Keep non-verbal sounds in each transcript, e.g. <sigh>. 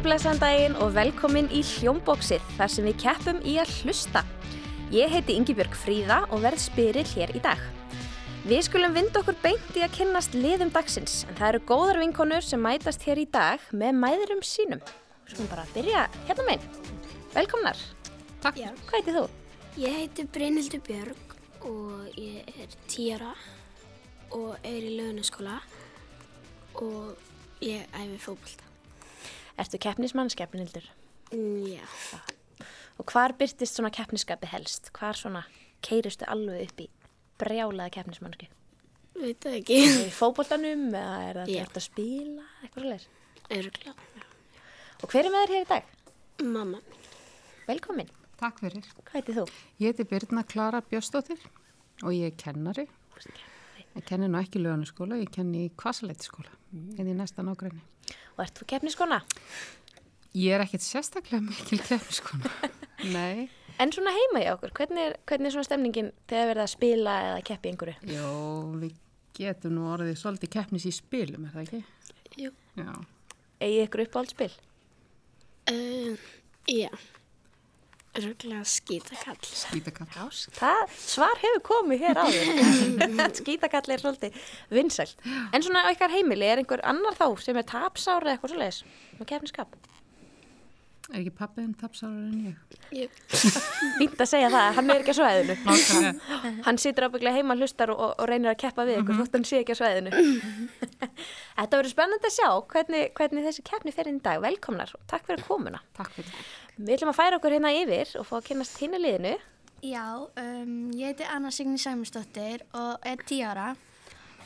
og blessaðan daginn og velkomin í Hljómbóksið þar sem við keppum í að hlusta. Ég heiti Yngibjörg Fríða og verð spyrill hér í dag. Við skulum vinda okkur beint í að kynnast liðum dagsins en það eru góðar vinkonur sem mætast hér í dag með mæðurum sínum. Við skulum bara byrja hérna meginn. Velkomnar. Takk. Já. Hvað heiti þú? Ég heiti Brynhildur Björg og ég er tíara og er í lögnaskóla og ég æfi fókbalta. Ertu keppnismann, skeppnildur? Mm, já, Og hvar byrtist svona keppniskapi helst? Hvar svona keiristu alveg upp í brjálaða keppnismannsku? veit það ekki. Er í fótboltanum eða er það Já. gert að spila eitthvað svolítið? Örgla. Og hver er með þér hér í dag? Mamma. Velkomin. Takk fyrir. Hvað heiti þú? Ég heiti Birna Klara Björstóttir og ég er kennari. Ég kenni nú ekki löganaskóla, ég kenni í kvasaleitiskóla, en í næsta nágræni. Og ert þú keppniskona? Ég er ekkert sérstaklega mikil keppniskona. <laughs> Nei. En svona heima í okkur, hvernig er, hvernig er svona stemningin þegar verða að spila eða keppi í einhverju? Jó, við getum nú orðið svolítið keppnis í spilum, er það ekki? Jú. Já. Egið ykkur uppáhaldspil? Uh, já. Örgla skítakall. Skítakall. Já, það svar hefur komið hér áður. <laughs> Skítakall er svolítið vinsælt. En svona á ykkar heimili, er einhver annar þá sem er tapsár eða eitthvað svoleiðis? Með keppniskap? Er ekki pappiðin tapsárar en ég? Jú. Fínt að segja það, hann er ekki á. Nákvæmlega. Hann situr ábygglega heima hlustar og, og reynir að keppa við ykkur, þótt hann sé ekki á svæðinu. <laughs> Þetta verður spennandi að sjá hvernig, hvernig þessi keppni fer inn í dag. Velkomnar og takk fyrir komuna. Takk fyrir. Við ætlum að færa okkur hérna yfir og fá að kynast hinni liðinu. Já, um, ég heiti Anna Signi Sæmusdóttir og er 10 ára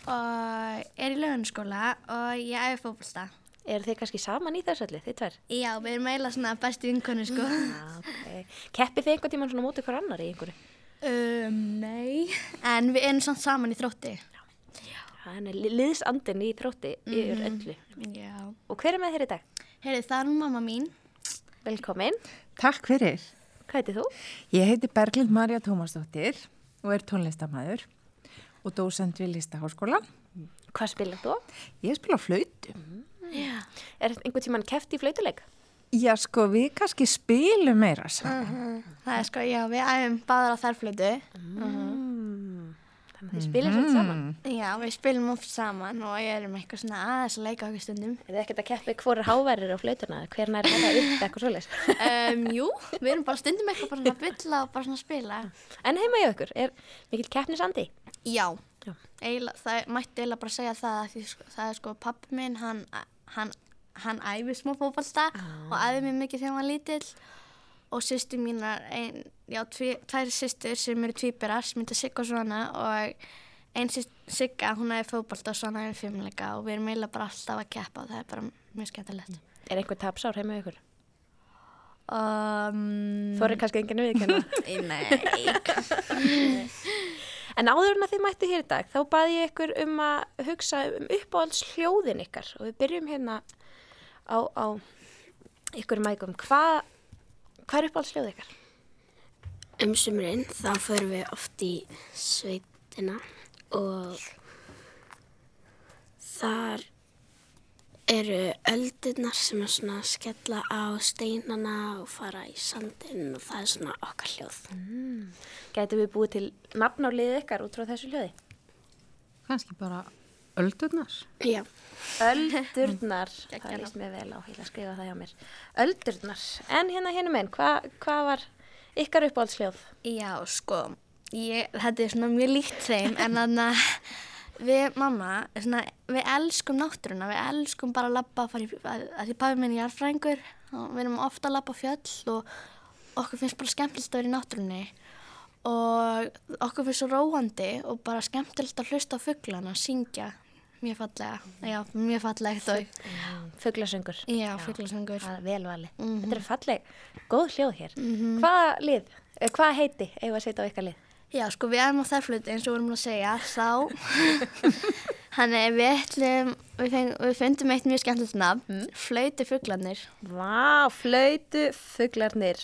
og er í lögunskóla og ég æfi fókbalsta. Eru þið kannski saman í þessu allir, þið tvær? Já, við erum eiginlega svona bestu vinkonu, sko. Já, ok. Keppið þið einhvern tímann svona mótið hver annar í einhverju? um, nei. En við erum samt saman í þrótti. Hann er li- liðsandinn í þrótti yfir öllu. Já. Og hver er með þér í dag? Heyrðu, það er nú mamma mín. Velkomin. Takk fyrir. Hvað heitir þú? Ég heiti Berglind Marja Tómasdóttir og er tónlistamæður og dósend við listaháskóla. Hvað spilar þú? Ég spila flautu. Er einhvern tímann keppt í flautuleik? Já, sko, við kannski spilum meira saman. Það er sko, já, við æfum báðar á þærflötu. Þannig að þið spilir svolítið saman. Já, við spilum oft saman og ég erum eitthvað svona aðeins að leika okkur stundum. Er þið ekkert að keppi hvor er háværir á flautuna? Hver nær hæða upp eitthvað svoleiðis? Um, jú, við erum bara stundum eitthvað bara svona að bylla og bara svona að spila. En heima í okkur, er mikil keppnisandi? Já, Já. Eila, það mætti eiginlega bara segja það að því sko, það er sko pappi minn, hann, hann, æfi smá fótballsta og æfi mig mikið þegar hann var lítill og sýstu mínar, ein, já, tví, tvær sýstur sem eru tvíberar sem mynda Sigga og svona og einn Sigga, hún æfi fótballsta og svona æfi fimmleika og við erum eiginlega bara alltaf að keppa og það er bara mjög skemmtilegt. Er einhver tapsár heima í okkur? Um, Þú er kannski enginn viðkenna. <laughs> Nei. <laughs> en áður en að þið mættu hér í dag, þá baði ég ykkur um að hugsa um uppáhalds hljóðin ykkar og við byrjum hérna á, á ykkur mækum. Hvað hva er uppáhalds hljóð ykkar? Um sumrin þá förum við oft í sveitina og þar eru öldurnar sem er svona að skella á steinana og fara í sandinn og það er svona okkar hljóð. Gætu við búið til nafn á liðið ykkar út frá þessu hljóði? Kannski bara öldurnar. Já. Öldurnar, <laughs> það líst mér vel á, ég ætla að skrifa það hjá mér. Öldurnar, en hérna hérna menn, hvað hva var ykkar uppáhaldsljóð? Já, sko, ég, þetta er svona mjög líkt þeim en þannig að við mamma, svona, við elskum náttúruna, við elskum bara að labba, fara í, að, að því pabbi minn er jarðfræðingur og við erum ofta að labba á fjöll og okkur finnst bara skemmtilegt að vera í náttúrunni og okkur finnst svo róandi og bara skemmtilegt að hlusta á fuglana, syngja, mjög fallega, já, mjög fallegt og, Fuglasöngur. já, fuglasöngur. Það er vel valið. Þetta er falleg, góð hljóð hér. Hvaða lið, eh, hvað heiti eigum við að setja á ykkar lið? Já, sko við erum á þærfluti eins og við erum að segja, þá, <laughs> þannig við ætlum, við, feng, við fundum eitt mjög skemmtilegt nafn, flauti fuglarnir. Vá, flautu fuglarnir.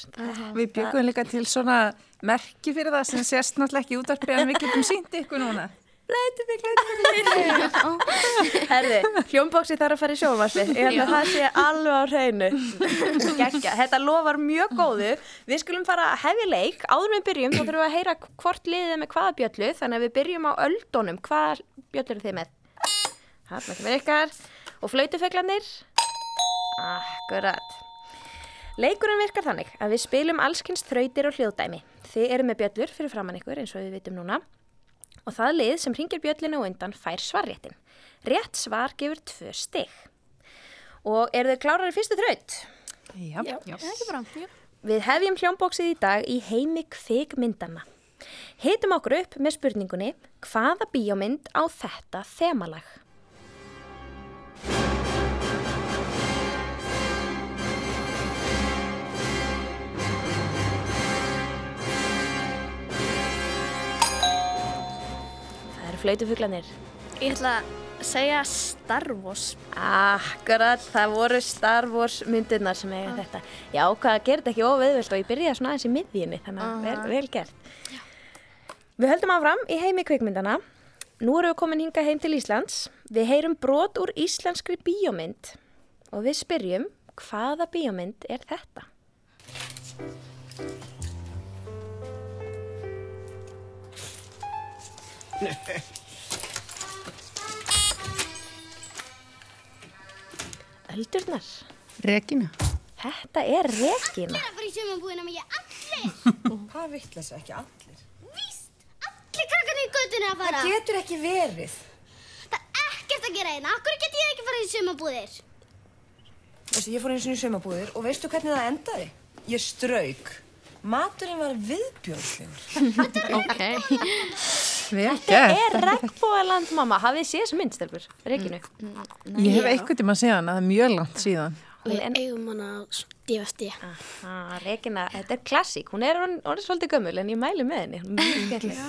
Við byggum líka til svona merki fyrir það sem sést náttúrulega ekki í útvarpi en við getum sínt ykkur núna. <laughs> Herði, hljómbóksi þarf að fara í sjónvarpið. Ég held að það sé alveg á hreinu. Gekka, þetta lofar mjög góðu. Við skulum fara að hefja leik. Áður með byrjum, þá þurfum við að heyra hvort liðið með hvaða bjöllu. Þannig að við byrjum á öldunum. Hvaða bjöllu eru þið með? Þarna kemur ykkar. Og flautufeglanir Akkurat. Leikurinn virkar þannig að við spilum allskynst þrautir og hljóðdæmi. Þið eru með bjöllur fyrir framann ykkur eins og við vitum núna og það lið sem ringir bjöllinu og undan fær svarréttin. Rétt svar gefur tvö stig. Og eru þið klárar í fyrstu þraut? Já. Já. Ekki bara, já. Við hefjum hljómbóksið í dag í heimi kvikmyndana. Hitum okkur upp með spurningunni hvaða bíómynd á þetta þemalag? Flautufuglanir. Ég ætla að segja Star Wars. Akkurat, það voru Star Wars myndirnar sem eiga þetta. Já, hvað gerir þetta ekki óveðvilt og ég byrjaði svona aðeins í miðjunni, þannig að vel, vel gert. Við höldum áfram í heimi kvikmyndana. Nú erum við komin hinga heim til Íslands. Við heyrum brot úr íslenskri bíómynd og við spyrjum hvaða bíómynd er þetta? Öldurnar. Regina. Þetta er Regina. Það var í sumabúðina með ég allir. <laughs> Hvað vittleysa ekki allir? Víst, allir krakkarnir í göttunni að fara. Getur ekki verið. Það er ekkert að gera hérna. Akkur get ég ekki fara í sumabúðir? Veistu, ég fór einu sinni í saumabúðir og veistu hvernig það endaði? Ég strauk. Maturinn var viðbjörnslegur. Ok. Vel Þetta er regnbóðaland mamma. Hafið séð þessu mynd, stelpur? Reginu. Ég hef einhvern tíma séðan að það er mjög langt síðan. Við eigum hana DFD. Ah, Regina, þetta er klassík. Hún er orðin svolítið gömul en ég mæli með henni.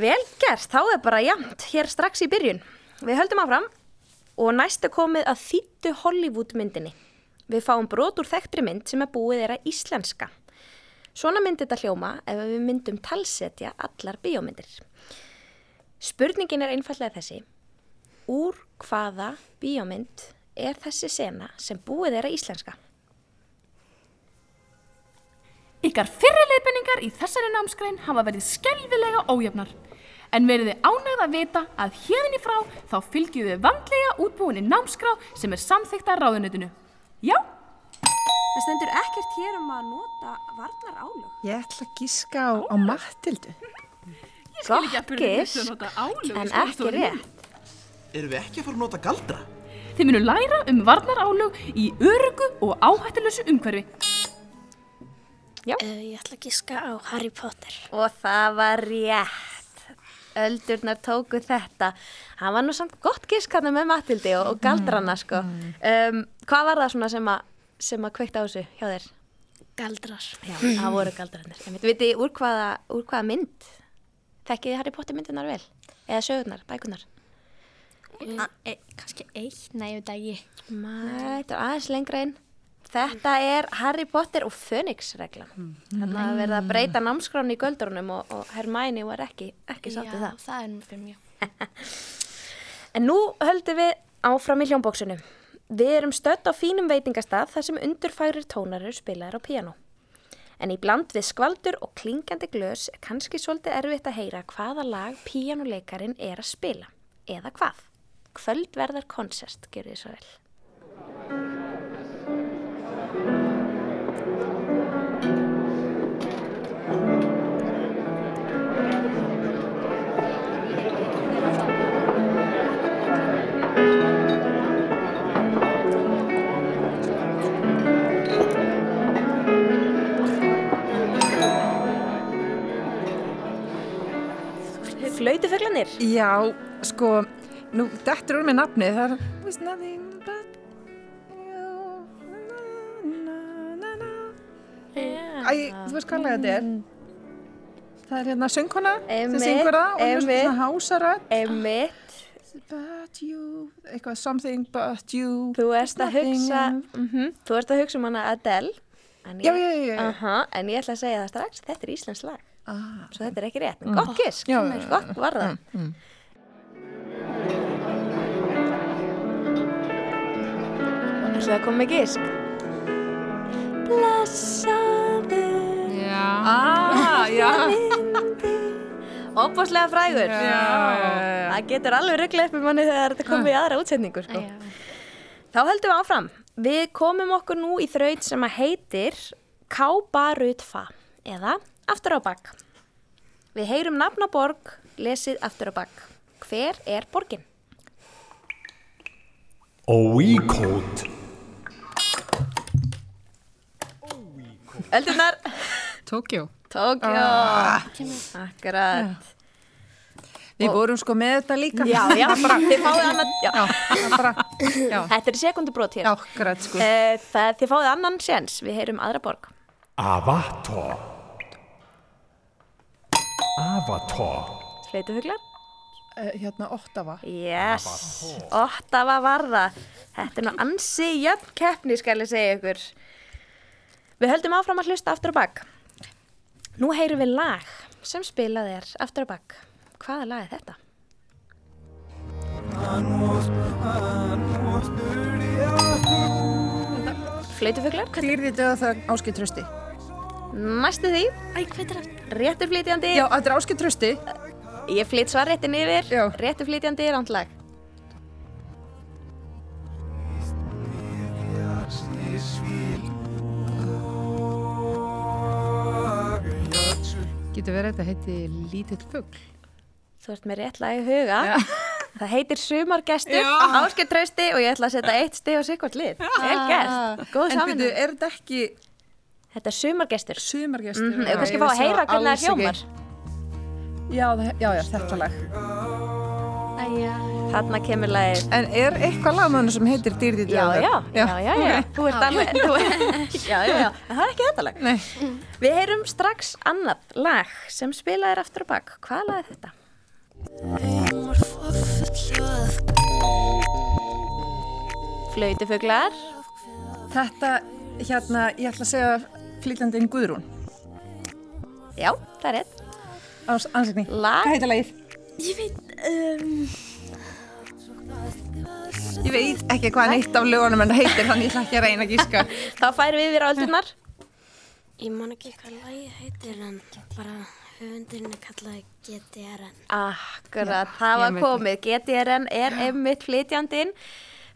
Vel gert, þá er bara jæmt hér strax í byrjun. Við höldum áfram og næst er komið að þýttu Hollywood myndinni. Við fáum brot úr þekktri mynd sem er búið er að íslenska. Svona myndi þetta hljóma ef við myndum talsetja allar bíómyndir. Spurningin er einfallega þessi. Úr hvaða bíómynd er þessi sena sem búið er að íslenska? Ykkar fyrri leiðbenningar í þessari námskrein hafa verið skelvilega ójöfnar. En verið þið ánægð að vita að hérðin í frá þá fylgjum við vandlega útbúinni námskrá sem er samþykta ráðunötinu. Já, Það stendur ekkert hér um að nota varnar álög. Ég ætla að gíska á, á Matildu. Gott í En ekki rétt. Erum við ekki að fara að nota galdra? Þið munu læra um varnarálög í örugu og áhættilösu umhverfi. Uh, ég ætla að giska á Harry Potter. Og það var rétt. Öldurnar tóku þetta. Það var nú samt gott giskarna með Matildi og, og galdrana sko. Um, hvað var það svona sem að, sem að kveikta á þessu hjá þér? Galdrar. Já, það voru galdrarnir. Þið úr hvaða, úr hvaða mynd? Þekkið þið Harry Potter myndirnar vel? Eða sögurnar, bækurnar? A, e, kannski eitt, nei, ég veit ekki. Mæ, þetta er aðeins lengra inn. Þetta er Harry Potter og Phoenix-reglan. Þannig að verða að breyta námskráni í göldrunum og, og Hermæni var ekki, ekki sátt við Já, það. það er nú fyrir mjög. <laughs> En nú höldum við áfram í hljómbóksinu. Við erum stödd á fínum veitingastað þar sem undurfærir tónar eru spilaðir á píanó. En í bland við skvaldur og klingandi glös er kannski svolítið erfitt að heyra hvaða lag píanuleikarin er að spila. Eða hvað? Kvöldverðar konsert, gerði þið svo vel. Flautufeglanir. Já, sko, nú, þetta er úr með nafnið, það er Was nothing but you, na, na, na, na. Æ, þú veist hvað lag þetta er? Það er hérna söngkona sem syngur það og er einmitt. svona hásarödd. Emmitt, But you, eitthvað something but you. þú ert að hugsa, mm þú ert að hugsa um hana Adele. En Já, ég- já, já, já. Aha, en ég ætla að segja það strax, þetta er Íslands lag. Ah, Svo þetta er ekki rétt. en Gott gisk, Já, já, já, gott var það. mm. Ætlaði að koma með gisk. Blessaðu Já. Ah, <laughs> já. Óbáslega frægur. Það getur alveg ruggla upp í manni þegar þetta komið í aðra útsetningu, sko. Þá höldum við áfram. Við komum okkur nú í þraut sem að heitir Kábarutfa eða Aftur á bakk. Við heyrum nafnaborg, lesið Aftur á bakk. Hver er borgin? Oikot. Öldurnar. Tókjó. Tókjó. Akkurat. Við vorum sko með þetta líka. Já, já, <laughs> þið fáið annan, já. Já, bara, já, Þetta er sekundubrót hér. já, akkurat sko. Eh, Það, þið fáið annan séns, við heyrum aðra borg. Avatar. Avatar. Sveitufuglar? Uh, hérna, Ottawa. Yes, Ottawa var það. Þetta er nú ansi jöfn keppni, skal ég segja ykkur. Við höldum áfram að hlusta aftur á bakk. Nú heyrum við lag sem spilað er aftur á bakk. Hvaða lag er þetta? Flautufuglar? Klýrði döða það áskilt trösti. Næstu því, Æ, hvað er það? réttur flytjandi. Já, þetta er áskilt trösti. Ég flytt svar réttin yfir. Já. Réttur flytjandi er ándlag. Getur verið að þetta heiti lítill fugl. Þú ert með rétt lag í huga. <laughs> Það heitir Sumargestur, Já. Ásker Trausti og ég ætla að setja eitt stið og sikkvart lið. Vel gert, góð En byrju, saman. er þetta ekki Þetta er Sumargestur. sumargestur? Mm -hmm. Ef kannski fá að heyra hvernig það hljómar. Já, það- já, já, þetta lag. Þarna kemur lagið. En er eitthvað lagmannu sem heitir Dýrði Já, döða? já, já, já, já. Þú ert alveg, <laughs> þú, já, já, já, en það er ekki þetta lag. Nei, Við heyrum strax annað lag sem spilað er aftur og bak. Hvað lag er þetta? Flautufuglar. þetta, hérna, ég ætla að segja flytjandinn Guðrún. Já, það er rétt. Ás, ansækning. Hvað heitir lagið? Ég veit, um, Ég veit ekki hvað neitt af lögunum en það heitir, þannig ég ætla ekki að reyna að gíska. <laughs> Þá færum við yfir á öldurnar. Ég man ekki hvað lagi heitir en bara höfundurinn er kallaði GTRN. Akkurat, það var komið. GTRN er einmitt flytjandinn.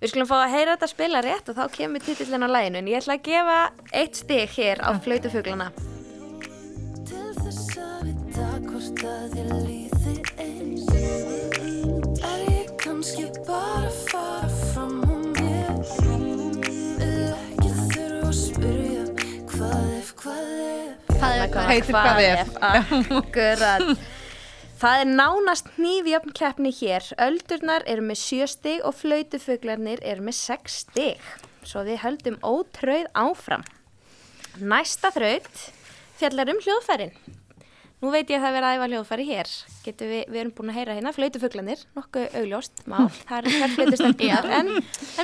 Við skulum fá að heyra þetta spila rétt og þá kemur titillin á læginu. En ég ætla að gefa eitt stig hér á flautafuglana. Til þess að vita hvort að ég líði eins Er ég kannski bara að fara fram á mér Vil ekki þurfa að spyrja Hvað ef, hvað ef hvað er hvað? Heitir hvað ef. Akkurat. Það er nánast nýfjöfn keppni hér. Öldurnar eru með sjö stig og flautufuglarnir eru með sex stig. Svo við höldum ótröð áfram. Næsta þraut fjallar um hljóðfærin. Nú veit ég að það er verið að æfa hljóðfæri hér. Getum við, við erum búin að heyra hérna, flautufuglanir, nokkuð augljóst mál. <laughs> Það er hver flautustendunar. en,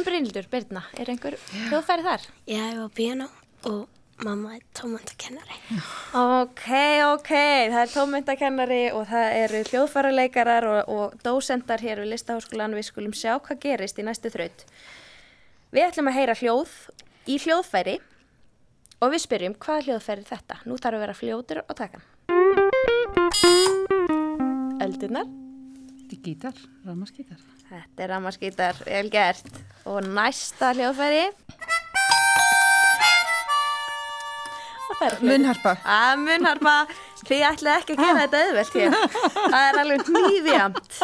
en Brynildur, Birna, er einhver hljóðfæri þar? Ég æfa á piano og mamma er tómöndakennari. Ok, ok, það er tómyndakennari og það eru hljóðfæraleikarar og, og dósendar hér við listaháskólan. Við skulum sjá hvað gerist í næstu þraut. Við ætlum að heyra hljóð í hljóðfæri og við spyrjum hvað hljóðfæri þetta. Nú þarf að vera fljótur á takan. Öldurnar. Þetta er gítar, ramaskítar. Þetta er ramaskítar, vel gert. Og næsta hljóðfæri. Er hljóð- Munnharpa. Að munnharpa, þið ætlaði ekki að gera þetta auðvelt hér. Það er alveg nýfjamt.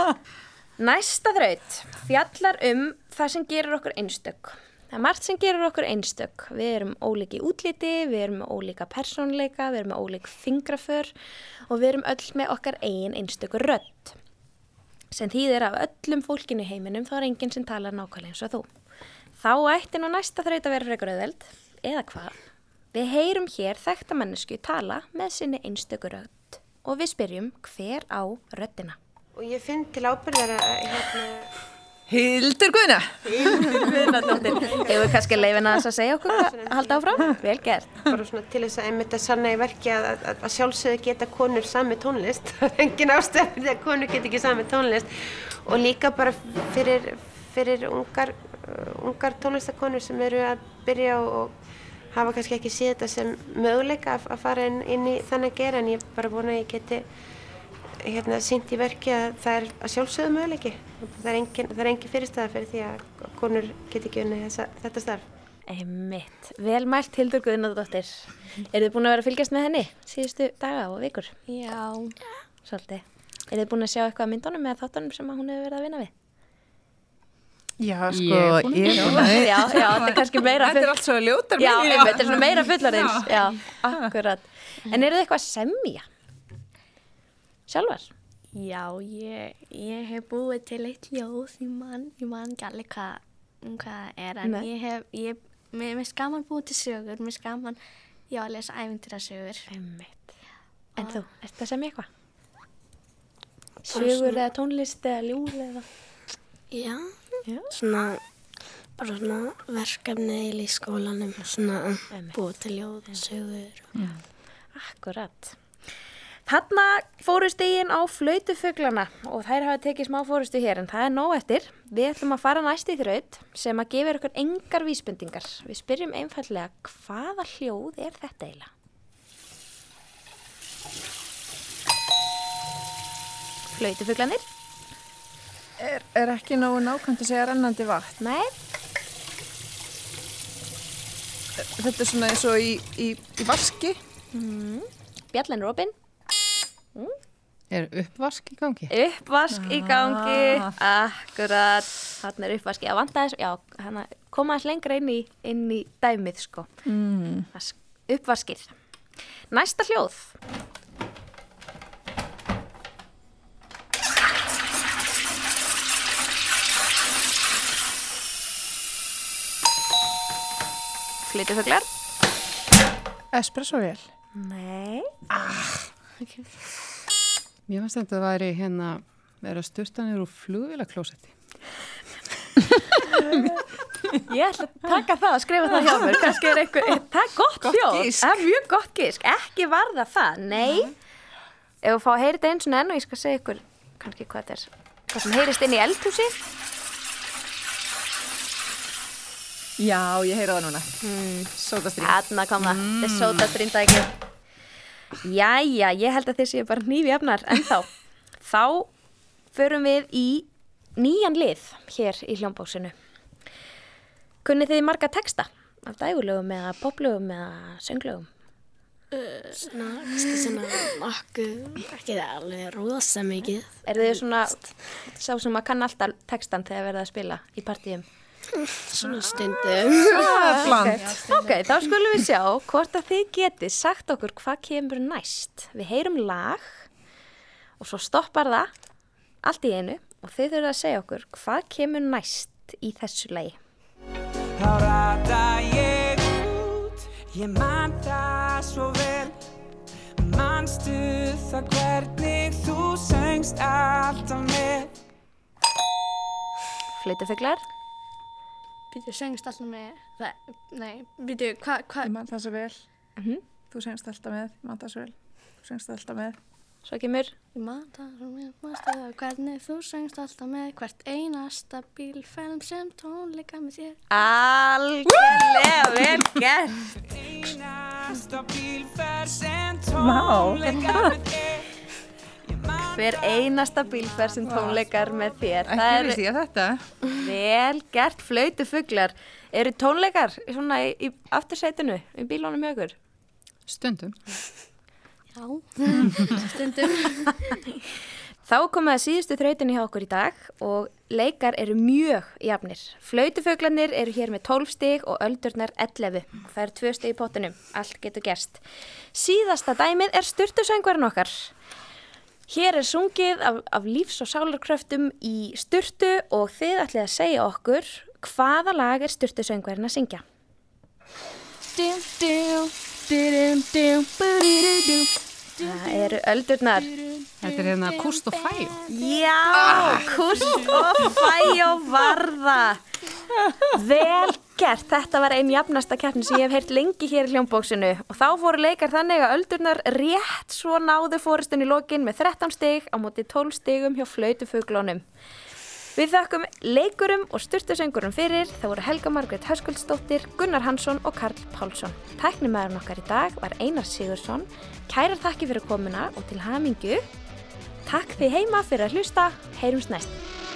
Næsta þraut fjallar um það sem gerur okkur einstök. Það er margt sem gerur okkur einstök. Við erum ólík í útliti, við erum með ólíka persónleika, við erum ólík fingraför og við erum öll með okkar eigin einstöku rödd. Sem þýðir af öllum fólkinu heiminum þá er enginn sem talar nákvæmlega eins og þú. Þá ætti nú næsta þraut að vera frekar auðveld, eða hvað? Við heyrum hér þekta mannesku tala með sinni einstöku rödd og við spyrjum hver á röddina. Og ég finn til ábyrðar að hérna, Hildur Guðna. Guðnadóttir. Hefur við kannski leifin að þess að segja okkur að halda áfram? Vel gert. bara svona til þess að einmitt að sanna í verki að, að, að sjálfsögðu geta konur sami tónlist <laughs> það er engin ástæð því að konur geta ekki sami tónlist og líka bara fyrir, fyrir ungar, ungar tónlistakonur sem eru að byrja og hafa kannski ekki séð þetta sem möguleika að, að fara inn, inn í þannig að gera en ég er bara vona að ég geti hérna, sínt í verki að það er að sjálfsögðu möguleiki það er engin, er engin fyrirstæða fyrir því að konur geti ekki unni þessa, þetta starf Einmitt. Vel mælt Hildur Guðnadóttir. Er þið búin að vera að fylgjast með henni síðustu daga og vikur? Já. Svolítið. Er þið búin að sjá eitthvað af myndunum eða þáttunum sem að hún hefur verið að vinna við? Já, sko, að ég er búin að... Já, já, þetta er kannski meira Þetta er allt svo ljótar Já, þetta er svona meira fullarins. Já, akkurat. En eru þið eitthvað að semja? Sjálfar? Já, ég, ég hef búið til eitt ljóð, ég man, ég man ekki alveg hvað, hvað það er, en Nei. ég hef, ég, mér mér gaman búið til sögur, mér gaman, já, að lesa ævintýra sögur. Einmitt. En þú, ertu að semja eitthvað? Sögur eða tónlist eða ljúð eða? Já. Svona bara svona verkefni í skólanum, svona búið til ljóð, sögur. Akkurat. Þarna fóru stegin á flautufuglana og þær hafa tekið smá fórustu hér en það er nóg eftir. Við ætlum að fara næst í þraut sem að gefa ykkur engar vísbendingar. Við spyrjum einfallega hvaða hljóð er þetta eiginlega? Flautufuglanir? Er, er ekki nógu nákvæmt að segja rennandi vatn? Nei. Þetta er svona eins og í, í, í vaski. Mm. Bjallan Robin? Er uppvask í gangi? Uppvask í gangi, akkurat, þarna er uppvask, já, vanda þess, já, hana, koma þess lengra inn í, inn í dæmið, sko, Mm. Vask, uppvaskið. Næsta hljóð. Flytufuglar? Espresso vel. Nei. Mér finnst þetta að væri hérna vera styrtanir úr flugvélaklósetti. Ég ætla að taka það og skrifa það hjá mér, kannski er eitthvað, það er gott, Gott hljóð, það er mjög gott gísk, ekki varða það, nei, ef við fá að heyra þetta eins og enn og ég skal segja ykkur kannski hvað þetta er, hvað sem heyrist inn í eldhúsi, Já, ég heyra það núna. Mm. Sótastrím. þarna kom það, þetta er sóta strindæki. Jæja, ég held að þið séu bara nýfi efnar, en þá, <laughs> þá förum við í nýjan lið hér í hljómbóksinu. Kunnið þið marga texta af dægulögum eða poplögum eða sönglögum? Svona, kannski svona nokkuð, ekki það alveg rosa mikið. Er þið svona sá sem að kann alltaf textan þegar verða að spila í partíum? Svona stundum. Ok, ok, þá skulum við sjá hvort að þið getið sagt okkur hvað kemur næst. Við heyrum lag og svo stoppar það allt í einu og þið þurfum að segja okkur hvað kemur næst í þessu lagi. Þá rata ég út, ég man það svo vel Manstu það hvernig þú söngst alltaf með Flytufuglar? Býtu, söngst alltaf með, það, nei, býtu, hvað, Ég hvað, man það svo vel. Mhm. Þú sengst alltaf með, ég man það svo vel. Þú sengst alltaf með. Svo kemur ég man það svo með, manstu það hvernig þú söngst alltaf með hvert einasta bílferðum sem tónleika með þér. algjörlega vel gert. Einasta bílferð sem tónleika með þér Hver einasta bílferð sem tónleikar með þér. Ekki Það vissi ég þetta. vel gert flautufuglar. Eru tónleikar svona í, í aftursætinu, í bílónum hjá ykkur? Stundum. Já, <laughs> stundum. Þá komið að síðustu þrautinni hjá okkur í dag og leikar eru mjög jafnir. Flautufuglanir eru hér með 12 stig og öldurnar 11. Það eru 2 stig í pottinum. Allt getur gerst. Síðasta dæmið er styrtusöngvarinn okkar. Hér er sungið af, af lífs- og sálarkröftum í styrtu og þið ætlið að segja okkur hvaða lag er styrtusöngvarinn að syngja. Það eru öldurnar. Þetta er hérna Kust og Fæjó. Já, Kust og Fæjó varða. Vel gert, þetta var einn jafnasta keppni sem ég hef heyrt lengi hér í hljómbóksinu og þá fóru leikar þannig að öldurnar rétt svo náðu fóristun í lokin með 13 stig á móti 12 stigum hjá flautufuglónum. Við þakkum leikurum og styrtusöngurum fyrir, það voru Helga Margrét Höskuldsdóttir, Gunnar Hansson og Karl Pálsson. Tæknumæðurinn okkar í dag var Einar Sigursson. Kærar þakki fyrir komuna og til hamingju. Takk því heima fyrir að hlusta. Heyrums næst.